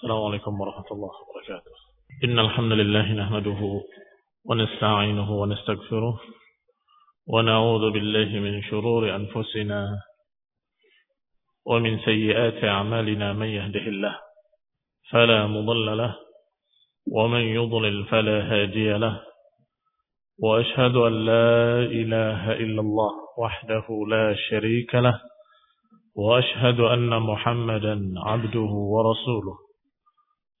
السلام عليكم ورحمة الله وبركاته. إن الحمد لله نحمده ونستعينه ونستغفره ونعوذ بالله من شرور أنفسنا ومن سيئات أعمالنا من يهده الله فلا مضل له ومن يضلل فلا هادي له وأشهد أن لا إله إلا الله وحده لا شريك له وأشهد أن محمدا عبده ورسوله.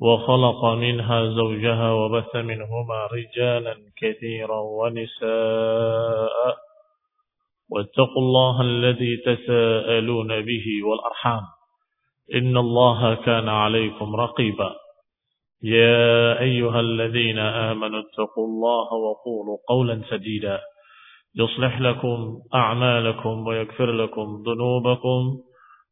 وخلق منها زوجها وبث منهما رجالا كثيرا ونساء. واتقوا الله الذي تساءلون به والأرحام. إن الله كان عليكم رقيبا. يا أيها الذين آمنوا اتقوا الله وقولوا قولا سديدا. يصلح لكم أعمالكم ويكفر لكم ذنوبكم.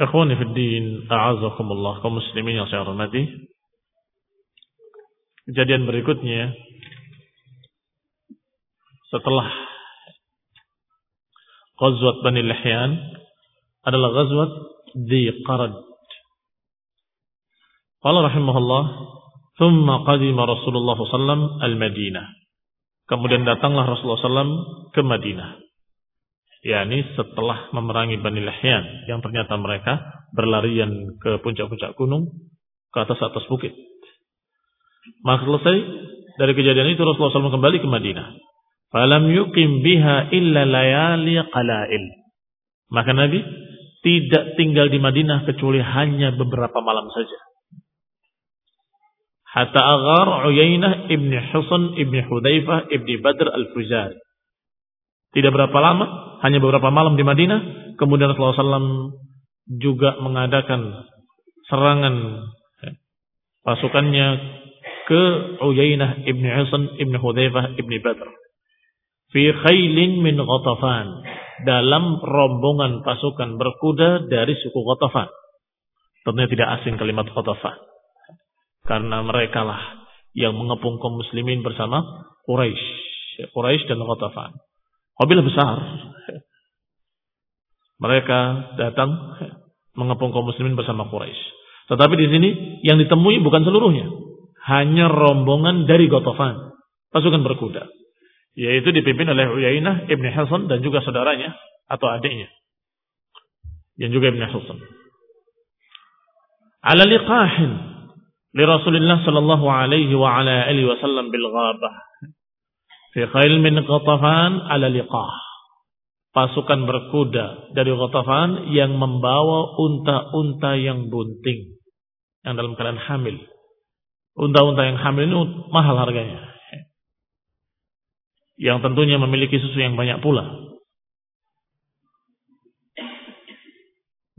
Ikhwani fi din, a'azakumullah kaum muslimin yang saya hormati. Kejadian berikutnya setelah Ghazwat Bani Lihyan adalah Ghazwat Dhi Qarad. Qala rahimahullah, "Thumma qadima Rasulullah sallallahu al-Madinah." Kemudian datanglah Rasulullah sallallahu ke Madinah yakni setelah memerangi Bani Lahyan yang ternyata mereka berlarian ke puncak-puncak gunung ke atas-atas bukit. Maka selesai dari kejadian itu Rasulullah SAW kembali ke Madinah. Falam yuqim biha illa layali qalail. Maka Nabi tidak tinggal di Madinah kecuali hanya beberapa malam saja. Hatta agar Uyainah ibni Husan ibni Hudzaifah ibni Badr al-Fuzari. Tidak berapa lama, hanya beberapa malam di Madinah. Kemudian Rasulullah SAW juga mengadakan serangan pasukannya ke Uyainah ibn Husain ibn Hudzaifah ibn Badr. Fi khailin min Ghatafan. Dalam rombongan pasukan berkuda dari suku Ghatafan. Tentunya tidak asing kalimat Ghatafan. Karena mereka lah yang mengepung kaum muslimin bersama Quraisy. Quraisy dan Ghatafan. Kabilah besar. Mereka datang mengepung kaum muslimin bersama Quraisy. Tetapi di sini yang ditemui bukan seluruhnya. Hanya rombongan dari Gotofan. Pasukan berkuda. Yaitu dipimpin oleh Uyainah Ibn Hasan dan juga saudaranya atau adiknya. Yang juga Ibn Hasan. Ala liqahin li Rasulullah sallallahu alaihi wa ala alihi wasallam bil ghabah Fi khail min Ghatafan ala liqah. Pasukan berkuda dari Ghatafan yang membawa unta-unta yang bunting. Yang dalam keadaan hamil. Unta-unta yang hamil ini mahal harganya. Yang tentunya memiliki susu yang banyak pula.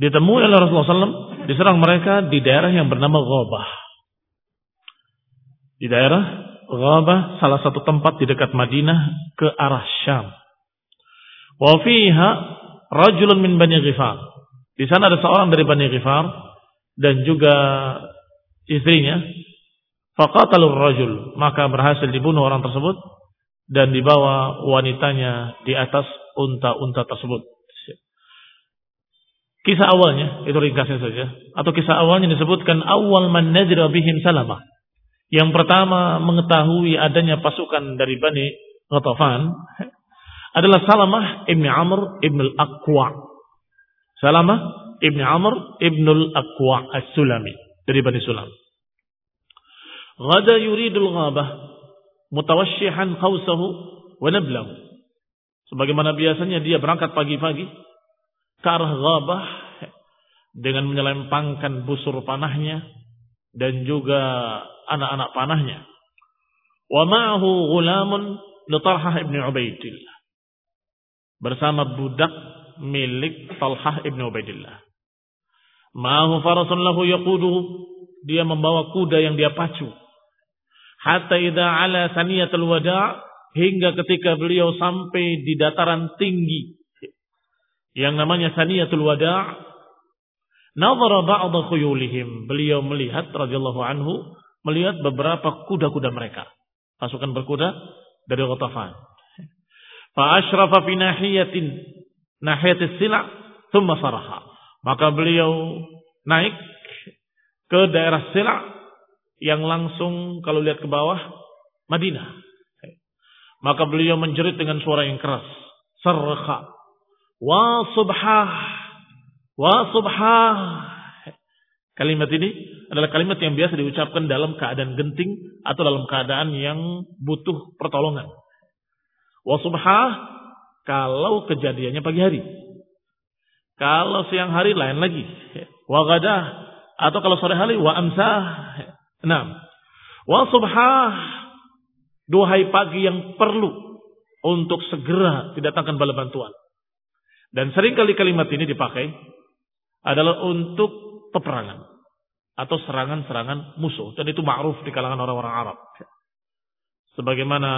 Ditemui oleh Rasulullah SAW, diserang mereka di daerah yang bernama Ghabah. Di daerah Ghabah salah satu tempat di dekat Madinah ke arah Syam. Wa fiha rajulun min Bani Ghifar. Di sana ada seorang dari Bani Ghifar dan juga istrinya. Faqatalur rajul, maka berhasil dibunuh orang tersebut dan dibawa wanitanya di atas unta-unta tersebut. Kisah awalnya, itu ringkasnya saja. Atau kisah awalnya disebutkan awal man nadira bihim salamah. Yang pertama mengetahui adanya pasukan dari Bani Ghatafan adalah Salamah ibn Amr ibn al-Aqwa. Salamah ibn Amr ibn al-Aqwa as-Sulami dari Bani Sulam. Gada yuridul ghabah mutawashshihan khawsahu wa nablahu. Sebagaimana biasanya dia berangkat pagi-pagi ke arah ghabah dengan menyelempangkan busur panahnya dan juga anak-anak panahnya. Wa ma'ahu ghulamun li Talhah ibn Ubaidillah. Bersama budak milik Talhah ibn Ubaidillah. Ma'ahu farasun lahu yaquduhu. Dia membawa kuda yang dia pacu. Hatta idza ala saniyatul wada' hingga ketika beliau sampai di dataran tinggi yang namanya saniyatul wada' Nazara ba'da khuyulihim. Beliau melihat radhiyallahu anhu melihat beberapa kuda-kuda mereka. Pasukan berkuda dari Ghatafan. Fa asyrafa fi nahiyatin nahiyatis sila' thumma saraha. Maka beliau naik ke daerah Sila' yang langsung kalau lihat ke bawah Madinah. Maka beliau menjerit dengan suara yang keras. Sarkha. Wa subhah Wa subhah. Kalimat ini adalah kalimat yang biasa diucapkan dalam keadaan genting atau dalam keadaan yang butuh pertolongan. Wa subhah kalau kejadiannya pagi hari. Kalau siang hari lain lagi. Wa gadah atau kalau sore hari wa amsah. Enam. Wa subhah duhai pagi yang perlu untuk segera didatangkan bala bantuan. Dan sering kali kalimat ini dipakai adalah untuk peperangan atau serangan-serangan musuh dan itu ma'ruf di kalangan orang-orang Arab. Sebagaimana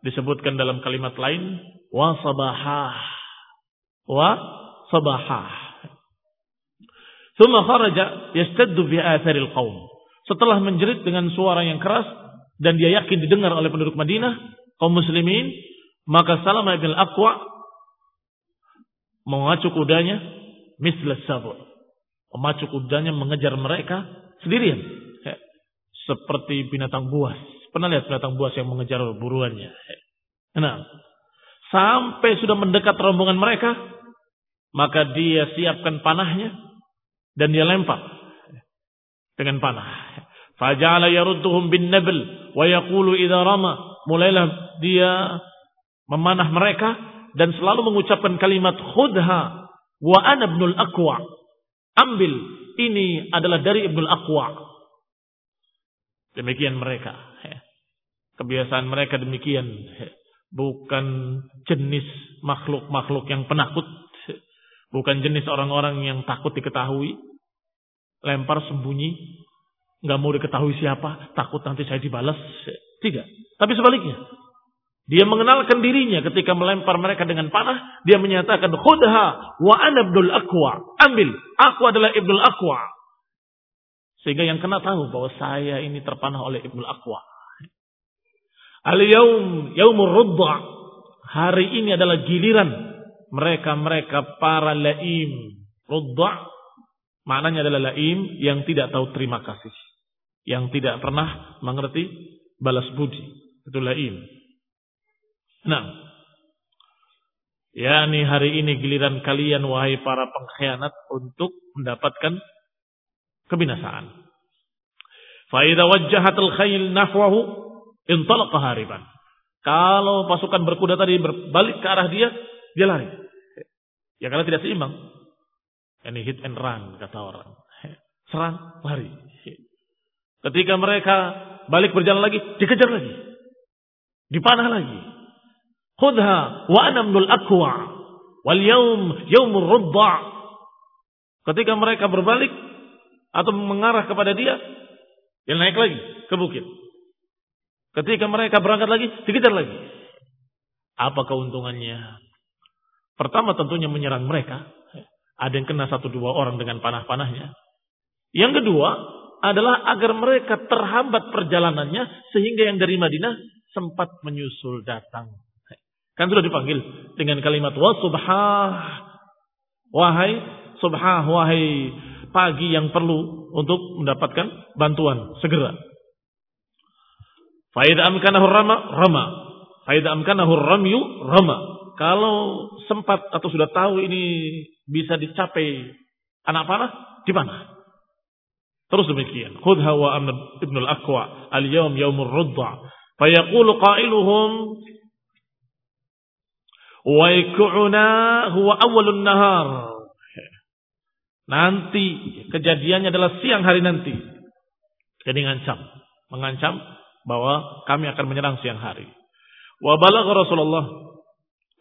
disebutkan dalam kalimat lain wa sabahah wa sabahah. Thumma kharaja yastaddu bi atharil qaum. Setelah menjerit dengan suara yang keras dan dia yakin didengar oleh penduduk Madinah, kaum muslimin, maka Salamah bin Aqwa mengacu kudanya mislas sabur. Memacu kudanya mengejar mereka sendirian. Seperti binatang buas. Pernah lihat binatang buas yang mengejar buruannya? Nah, sampai sudah mendekat rombongan mereka, maka dia siapkan panahnya dan dia lempar dengan panah. Faja'ala yarudduhum bin nabl wa yaqulu idza rama. Mulailah dia memanah mereka dan selalu mengucapkan kalimat khudha Wa ana ibnul Aqwa. Ambil. Ini adalah dari ibnul Aqwa. Demikian mereka. Kebiasaan mereka demikian. Bukan jenis makhluk-makhluk yang penakut. Bukan jenis orang-orang yang takut diketahui. Lempar sembunyi. Nggak mau diketahui siapa. Takut nanti saya dibalas. Tidak. Tapi sebaliknya. Dia mengenalkan dirinya ketika melempar mereka dengan panah. Dia menyatakan, Khudha wa ana ibnul Aqwa. Ambil, aku adalah ibnul Aqwa. Sehingga yang kena tahu bahwa saya ini terpanah oleh ibnul Aqwa. Al-yawm, yaumur rudda. Hari ini adalah giliran mereka-mereka para laim. Rudda maknanya adalah laim yang tidak tahu terima kasih. Yang tidak pernah mengerti balas budi. Itu laim. Nah, yakni hari ini giliran kalian wahai para pengkhianat untuk mendapatkan kebinasaan. Faida wajjahatul khayl nahwahu intalaqa hariban. Kalau pasukan berkuda tadi berbalik ke arah dia, dia lari. Ya karena tidak seimbang. Ini hit and run kata orang. Serang, lari. Ketika mereka balik berjalan lagi, dikejar lagi. Dipanah lagi. Khudha wa ana aqwa. Wal yaum rudda. Ketika mereka berbalik atau mengarah kepada dia, dia naik lagi ke bukit. Ketika mereka berangkat lagi, dikejar lagi. Apa keuntungannya? Pertama tentunya menyerang mereka. Ada yang kena satu dua orang dengan panah-panahnya. Yang kedua adalah agar mereka terhambat perjalanannya sehingga yang dari Madinah sempat menyusul datang Kan sudah dipanggil dengan kalimat wa subhah. Wahai subhah, wahai pagi yang perlu untuk mendapatkan bantuan segera. Faida amkanahu rama, rama. Faida amkanahu ramyu, rama. Kalau sempat atau sudah tahu ini bisa dicapai anak panah, di mana? Terus demikian. Khudha wa ibnul aqwa al-yawm yaumur rudda. Fayaqulu qailuhum Waiku'una huwa awalun nahar. Nanti kejadiannya adalah siang hari nanti. Jadi ngancam, mengancam bahwa kami akan menyerang siang hari. Wa balagha Rasulullah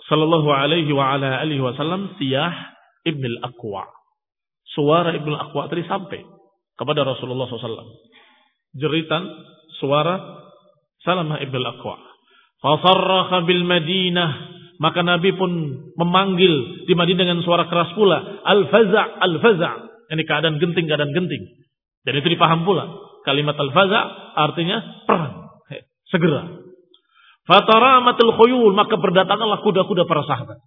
sallallahu alaihi wa ala alihi wasallam siyah Ibn al-Aqwa. Suara Ibn al-Aqwa tadi sampai kepada Rasulullah SAW. Jeritan suara Salamah Ibn al-Aqwa. Fasarraha bil Madinah maka Nabi pun memanggil di Madinah dengan suara keras pula. Al-faza' al-faza' ini keadaan genting, keadaan genting. Dan itu dipaham pula. Kalimat al-faza' artinya perang. Segera. Fataramatul khuyul. Maka berdatanganlah kuda-kuda para sahabat.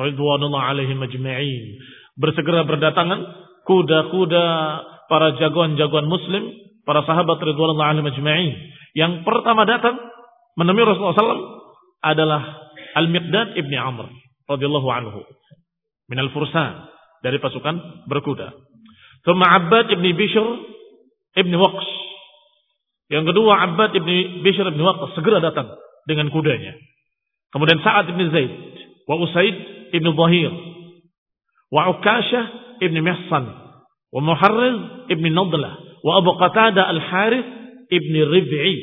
Ridwanullah alaihim majma'in. Bersegera berdatangan kuda-kuda para jagoan-jagoan muslim. Para sahabat Ridwanullah alaihim majma'in. Yang pertama datang menemui Rasulullah SAW adalah Al-Miqdad ibni Amr radhiyallahu anhu min al-Fursan dari pasukan berkuda. Thumma Abbad ibni Bishr ibni Waqs. Yang kedua Abbad ibni Bishr ibni Waqs segera datang dengan kudanya. Kemudian Sa'ad ibni Zaid wa Usaid ibni Zahir wa Ukashah ibni Mihsan wa Muharriz ibni Nadlah wa Abu Qatada al-Harith ibni Rib'i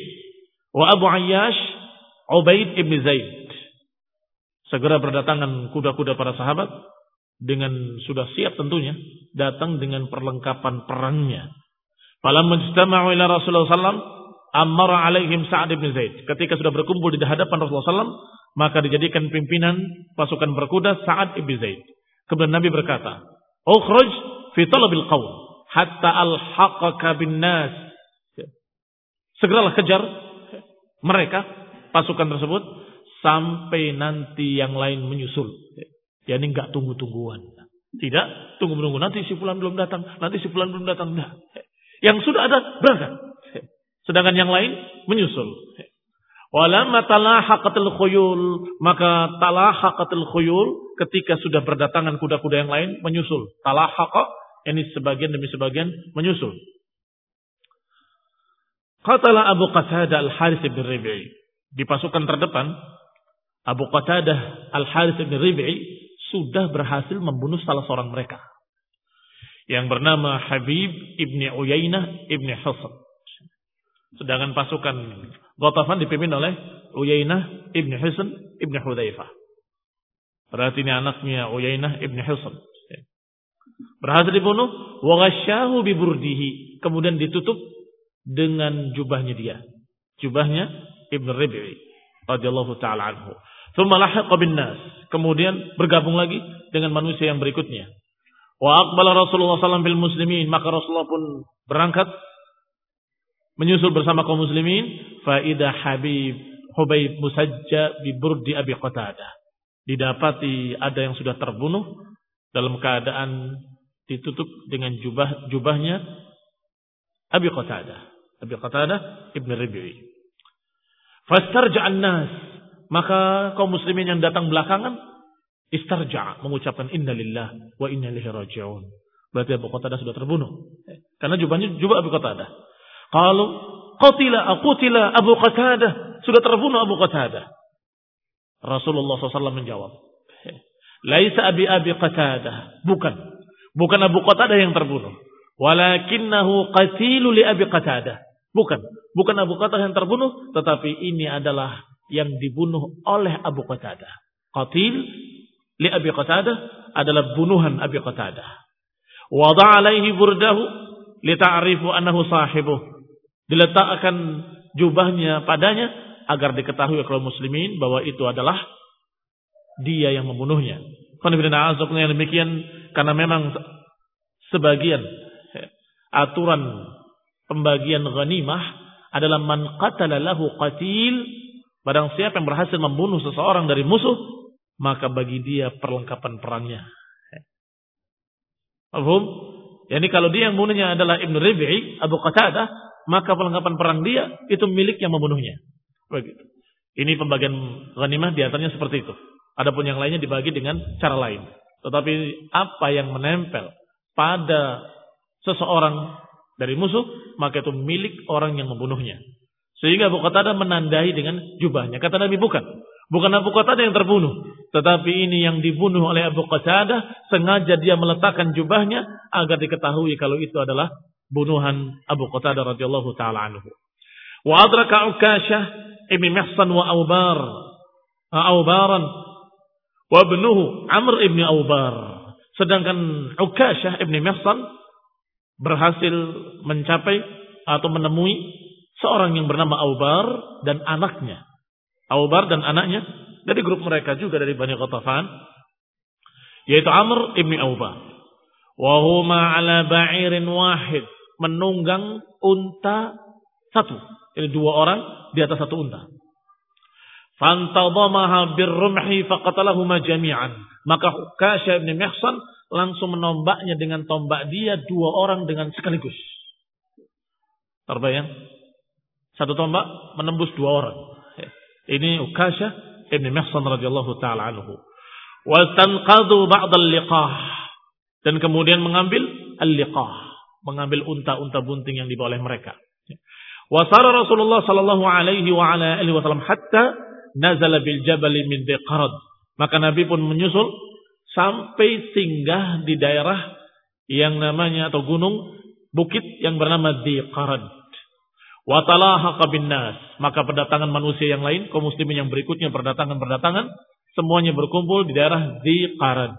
wa Abu Ayyash Ubaid ibni Zaid segera berdatangan kuda-kuda para sahabat dengan sudah siap tentunya datang dengan perlengkapan perangnya. Falam mujtama'u ila Rasulullah sallam amara alaihim Sa'ad bin Zaid. Ketika sudah berkumpul di hadapan Rasulullah sallam maka dijadikan pimpinan pasukan berkuda Sa'ad bin Zaid. Kemudian Nabi berkata, "Ukhruj fi talabil qaum hatta alhaqaka bin nas." Segeralah kejar mereka pasukan tersebut sampai nanti yang lain menyusul. Ya ini enggak tunggu-tungguan. Tidak tunggu-tunggu nanti si fulan belum datang, nanti si fulan belum datang. Nah, yang sudah ada berangkat. Sedangkan yang lain menyusul. Walamma talahaqatul khuyul, maka talahaqatul khuyul ketika sudah berdatangan kuda-kuda yang lain menyusul. Talahaqa ini sebagian demi sebagian menyusul. Qatala Abu Qatadah Al-Harith bin Rabi'i. Di pasukan terdepan Abu Qatadah Al-Harith bin Rib'i sudah berhasil membunuh salah seorang mereka. Yang bernama Habib ibni Uyainah ibni Husain. Sedangkan pasukan Ghatafan dipimpin oleh Uyainah ibni Husain ibni Hudzaifah. Berarti ini anaknya Uyainah ibni Husain. Berhasil dibunuh. Wagasyahu biburdihi. Kemudian ditutup dengan jubahnya dia. Jubahnya Ibn Rabi'i. Radhiyallahu ta'ala anhu. Thumma lahiqa bin nas. Kemudian bergabung lagi dengan manusia yang berikutnya. Wa aqbala Rasulullah SAW bil muslimin. Maka Rasulullah pun berangkat menyusul bersama kaum muslimin. Faida Habib Hubayb musajja bi burdi Abi Qatadah. Didapati ada yang sudah terbunuh dalam keadaan ditutup dengan jubah jubahnya Abi Qatadah. Abi Qatadah Ibn Rabi'i. Fastarja'an nas maka kaum muslimin yang datang belakangan istarja mengucapkan innalillah wa inna ilaihi raji'un. Berarti Abu Qatadah sudah terbunuh. Karena jubahnya jubah Abu Qatadah. Kalau qatila aqutila Abu Qatadah, sudah terbunuh Abu Qatadah. Rasulullah SAW menjawab, Laisa abi abi Qatadah. Bukan. Bukan Abu Qatadah yang terbunuh. Walakinnahu qatilu li Abi Qatadah. Bukan. Bukan Abu Qatadah yang terbunuh. Tetapi ini adalah yang dibunuh oleh Abu Qatadah. Qatil li Abi Qatadah adalah bunuhan Abi Qatadah. Wada alaihi burdahu li ta'rifu annahu sahibuh. Diletakkan jubahnya padanya agar diketahui oleh muslimin bahwa itu adalah dia yang membunuhnya. yang demikian karena memang sebagian aturan pembagian ghanimah adalah man qatala lahu qatil Barang siapa yang berhasil membunuh seseorang dari musuh, maka bagi dia perlengkapan perangnya. Paham? Yani kalau dia yang membunuhnya adalah Ibn Ribi'i, Abu Qatadah, maka perlengkapan perang dia itu milik yang membunuhnya. Begitu. Ini pembagian ghanimah di atasnya seperti itu. Adapun yang lainnya dibagi dengan cara lain. Tetapi apa yang menempel pada seseorang dari musuh, maka itu milik orang yang membunuhnya. Sehingga Abu Qatadah menandai dengan jubahnya. Kata Nabi bukan. Bukan Abu Qatadah yang terbunuh. Tetapi ini yang dibunuh oleh Abu Qatadah. Sengaja dia meletakkan jubahnya. Agar diketahui kalau itu adalah bunuhan Abu Qatadah radhiyallahu taala anhu. Wa adraka Ukasyah ibn Mihsan wa Aubar. Aubaran. Wa ibnuhu Amr ibn Aubar. Sedangkan Ukasyah ibn Mihsan berhasil mencapai atau menemui seorang yang bernama Aubar dan anaknya. Aubar dan anaknya dari grup mereka juga dari Bani Qatafan yaitu Amr ibni Aubar. Wahuma ala ba'irin wahid menunggang unta satu. Jadi dua orang di atas satu unta. Fantadamaha birrumhi faqatalahuma jami'an. Maka Kasya ibn Mihsan langsung menombaknya dengan tombak dia dua orang dengan sekaligus. Terbayang? Satu tombak menembus dua orang. Ini Ukasha Ibn Mihsan radhiyallahu taala anhu. Wa tanqadu ba'd al-liqah dan kemudian mengambil al-liqah, mengambil unta-unta bunting yang dibawa oleh mereka. Wa sara Rasulullah sallallahu alaihi wa ala alihi wasallam hatta nazala bil jabal min Diqarad. Maka Nabi pun menyusul sampai singgah di daerah yang namanya atau gunung bukit yang bernama Diqarad. Watalahaqa nas. Maka berdatangan manusia yang lain, kaum muslimin yang berikutnya berdatangan-berdatangan, semuanya berkumpul di daerah Diqarad.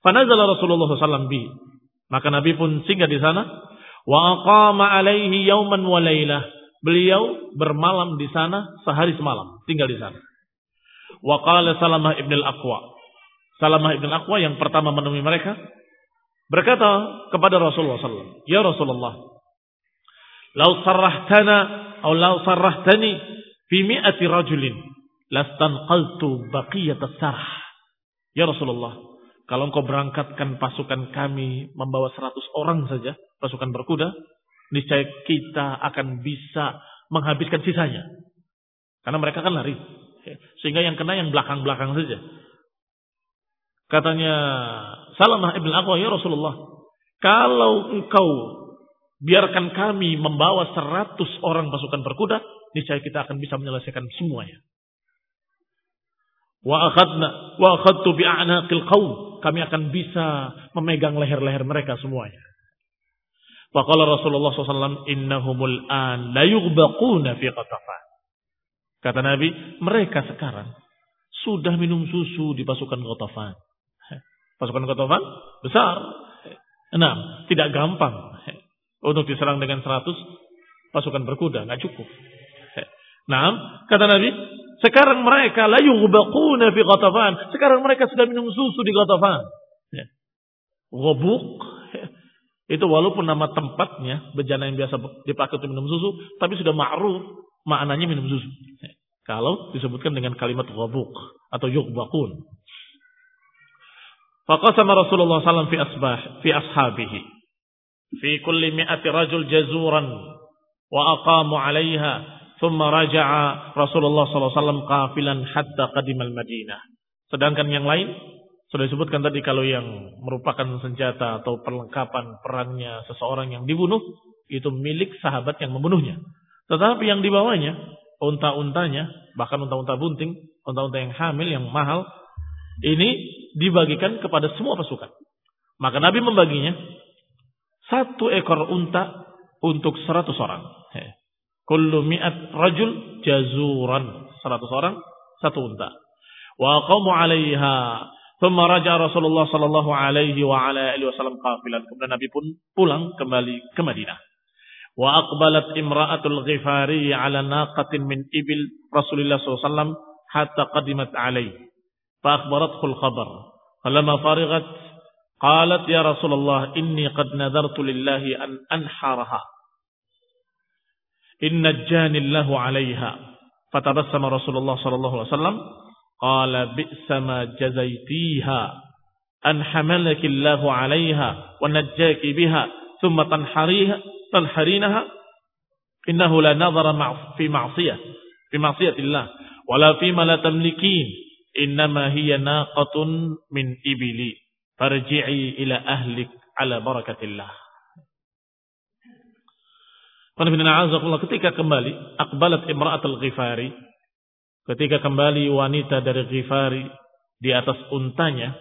Fanazala Rasulullah SAW bi. Maka Nabi pun singgah di sana. Wa aqama alaihi yauman wa laylah. Beliau bermalam di sana sehari semalam, tinggal di sana. Wa qala Salamah ibn al-Aqwa. Salamah ibn Aqwa yang pertama menemui mereka berkata kepada Rasulullah SAW, Ya Rasulullah, lau sarrahtana atau lau sarrahtani fi mi'ati rajulin lastanqaltu baqiyat sarh. Ya Rasulullah, kalau engkau berangkatkan pasukan kami membawa seratus orang saja, pasukan berkuda, niscaya kita akan bisa menghabiskan sisanya. Karena mereka kan lari. Sehingga yang kena yang belakang-belakang saja. Katanya Salamah ibn Aqwa, ya Rasulullah, kalau engkau biarkan kami membawa seratus orang pasukan berkuda, niscaya kita akan bisa menyelesaikan semuanya. Wa akhadna wa akhadtu bi a'naqil. Kami akan bisa memegang leher-leher mereka semuanya. Faqala Rasulullah SAW, innahumul an la fi qatafan. Kata Nabi, mereka sekarang sudah minum susu di pasukan Qatafan. Pasukan Qatafan besar. Enam, tidak gampang untuk diserang dengan seratus pasukan berkuda, nggak cukup. Nah, kata Nabi, sekarang mereka la yughbaquna fi Qatafan. Sekarang mereka sudah minum susu di Qatafan. Gobuk itu walaupun nama tempatnya bejana yang biasa dipakai untuk minum susu, tapi sudah ma'ruf maknanya minum susu. Kalau disebutkan dengan kalimat gobuk atau yughbaqun. Faqasama Rasulullah SAW fi asbah fi ashabihi fi kulli mi'ati rajul jazuran wa aqamu 'alaiha thumma raja'a Rasulullah SAW qafilan hatta qadimal Madinah. Sedangkan yang lain sudah disebutkan tadi kalau yang merupakan senjata atau perlengkapan perannya seseorang yang dibunuh itu milik sahabat yang membunuhnya. Tetapi yang dibawanya unta-untanya, bahkan unta-unta bunting, unta-unta yang hamil yang mahal ini dibagikan kepada semua pasukan. Maka Nabi membaginya satu ekor unta untuk seratus orang. Kullu mi'at rajul jazuran. Seratus orang, satu unta. Wa qamu alaiha. Thumma raja Rasulullah sallallahu alaihi wa ala alihi wasallam qafilan. Kemudian Nabi pun pulang kembali ke Madinah. Wa aqbalat imra'atul ghifari ala naqatin min ibil Rasulullah SAW hatta qadimat alaihi. فأخبرته الخبر. فلما فرغت قالت يا رسول الله إني قد نذرت لله أن أنحرها. إن نجاني الله عليها. فتبسم رسول الله صلى الله عليه وسلم. قال بئس ما جزيتيها. أن حملك الله عليها ونجاك بها ثم تنحريها تنحرينها. إنه لا نظر في معصية في معصية الله ولا فيما لا تملكين. Innama hiya naqatun min ibili farji'i ila ahlik ala barakatillah Ketika kembali, akbalat imra'at al-ghifari. Ketika kembali wanita dari Ghifari di atas untanya.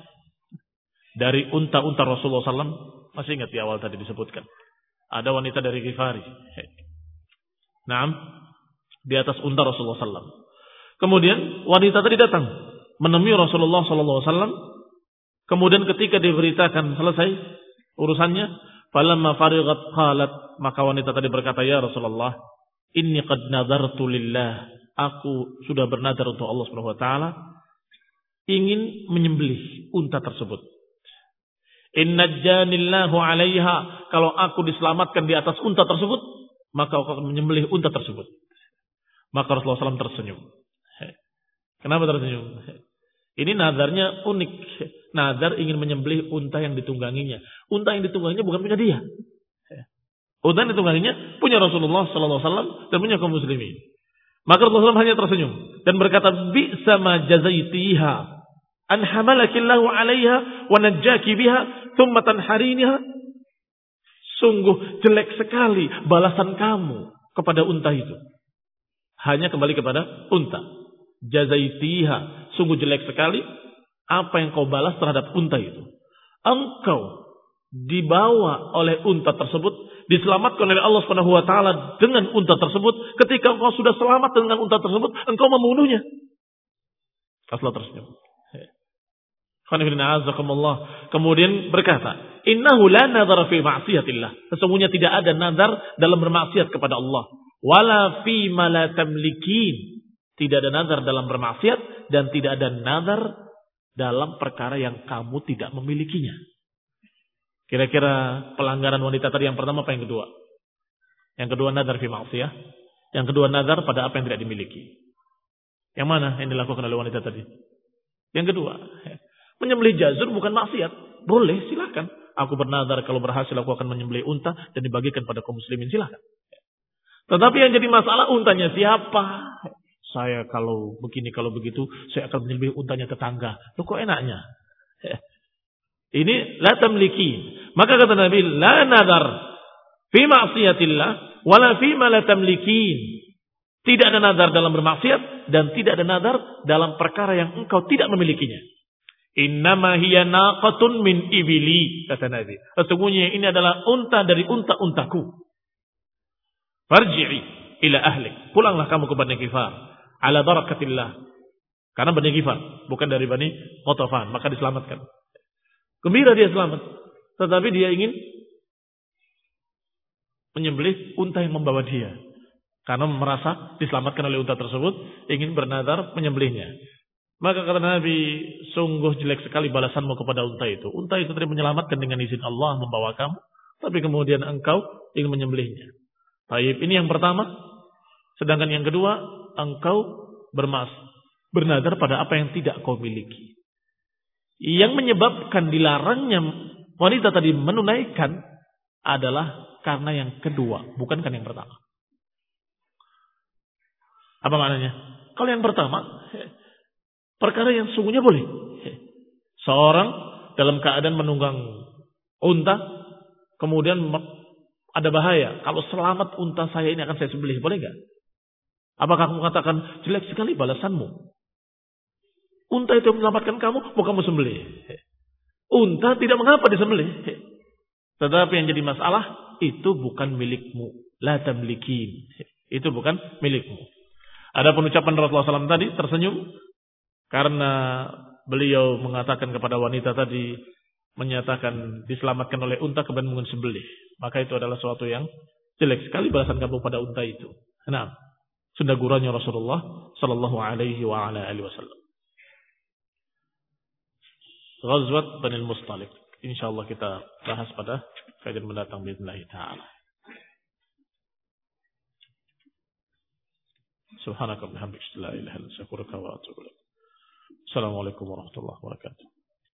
Dari unta-unta Rasulullah SAW. Masih ingat di awal tadi disebutkan. Ada wanita dari Ghifari. Naam. Di atas unta Rasulullah SAW. Kemudian wanita tadi datang. Menemui Rasulullah SAW. Kemudian ketika diberitakan selesai urusannya. Falamma farigat qalat. Maka wanita tadi berkata, Ya Rasulullah, Inni qad nadartu lillah. Aku sudah bernadar untuk Allah Subhanahu wa taala ingin menyembelih unta tersebut. Inna janillahu 'alaiha. Kalau aku diselamatkan di atas unta tersebut, maka aku akan menyembelih unta tersebut. Maka Rasulullah SAW tersenyum. Kenapa tersenyum? Ini nadarnya unik. Nadar ingin menyembelih unta yang ditungganginya. Unta yang ditungganginya bukan punya dia. Unta yang ditungganginya punya Rasulullah SAW dan punya kaum muslimin. Maka Rasulullah hanya tersenyum dan berkata, "Bi'sa ma jazaitiha an hamalakillahu 'alaiha wa najjaki biha thumma tanhariniha." Sungguh jelek sekali balasan kamu kepada unta itu. Hanya kembali kepada unta. Jazaitiha Sungguh jelek sekali apa yang kau balas terhadap unta itu. Engkau dibawa oleh unta tersebut, diselamatkan oleh Allah Subhanahu wa taala dengan unta tersebut. Ketika engkau sudah selamat dengan unta tersebut, engkau membunuhnya. Rasulullah tersenyum. Kemudian berkata, Innahu la nadhara fi ma'siyatillah. Sesungguhnya tidak ada nazar dalam bermaksiat kepada Allah. Wala fi ma la tamlikin. Tidak ada nazar dalam bermaksiat dan tidak ada nazar dalam perkara yang kamu tidak memilikinya. Kira-kira pelanggaran wanita tadi yang pertama apa yang kedua? Yang kedua nazar fi maksiyah. Yang kedua nazar pada apa yang tidak dimiliki. Yang mana yang dilakukan oleh wanita tadi? Yang kedua, menyembelih jazur bukan maksiat. Boleh, silakan. Aku bernazar kalau berhasil aku akan menyembelih unta dan dibagikan pada kaum muslimin, silakan. Tetapi yang jadi masalah untanya siapa? Saya kalau begini, kalau begitu, saya akan menyembelih untanya tetangga. Loh kok enaknya? Ini la tamliki. Maka kata Nabi, la nadar fi ma'siyatillah wala fi ma la tamlikin. Tidak ada nadar dalam bermaksiat dan tidak ada nadar dalam perkara yang engkau tidak memilikinya. Innama hiya naqatun min ibili kata Nabi. Sesungguhnya ini adalah unta dari unta-untaku. Farji'i ila ahlik. Pulanglah kamu ke Bani Kifar ala barakatillah. Karena Bani Gifar, bukan dari Bani Qotofan, maka diselamatkan. Gembira dia selamat. Tetapi dia ingin menyembelih unta yang membawa dia. Karena merasa diselamatkan oleh unta tersebut, ingin bernadar menyembelihnya. Maka kata Nabi, sungguh jelek sekali balasanmu kepada unta itu. Unta itu tadi menyelamatkan dengan izin Allah membawa kamu, tapi kemudian engkau ingin menyembelihnya. Taib ini yang pertama. Sedangkan yang kedua, engkau bermas bernadar pada apa yang tidak kau miliki. Yang menyebabkan dilarangnya wanita tadi menunaikan adalah karena yang kedua, bukan kan yang pertama. Apa maknanya? Kalau yang pertama, perkara yang sungguhnya boleh. Seorang dalam keadaan menunggang unta, kemudian ada bahaya. Kalau selamat unta saya ini akan saya sembelih, boleh nggak? Apakah kamu katakan jelek sekali balasanmu? Unta itu menyelamatkan kamu, mau kamu sembelih. Unta tidak mengapa disembelih. Tetapi yang jadi masalah, itu bukan milikmu. La tamlikin. Itu bukan milikmu. Ada penucapan Rasulullah SAW tadi tersenyum. Karena beliau mengatakan kepada wanita tadi, menyatakan diselamatkan oleh unta kemudian sembelih. Maka itu adalah suatu yang jelek sekali balasan kamu pada unta itu. Nah, sudah guranya Rasulullah sallallahu alaihi wa ala alihi wasallam. Ghazwat Bani Mustalik. Insyaallah kita bahas pada kajian mendatang bismillah taala. Subhanaka bihamdika la ilaha illa anta astaghfiruka wa atubu ilaik. Assalamualaikum warahmatullahi wabarakatuh.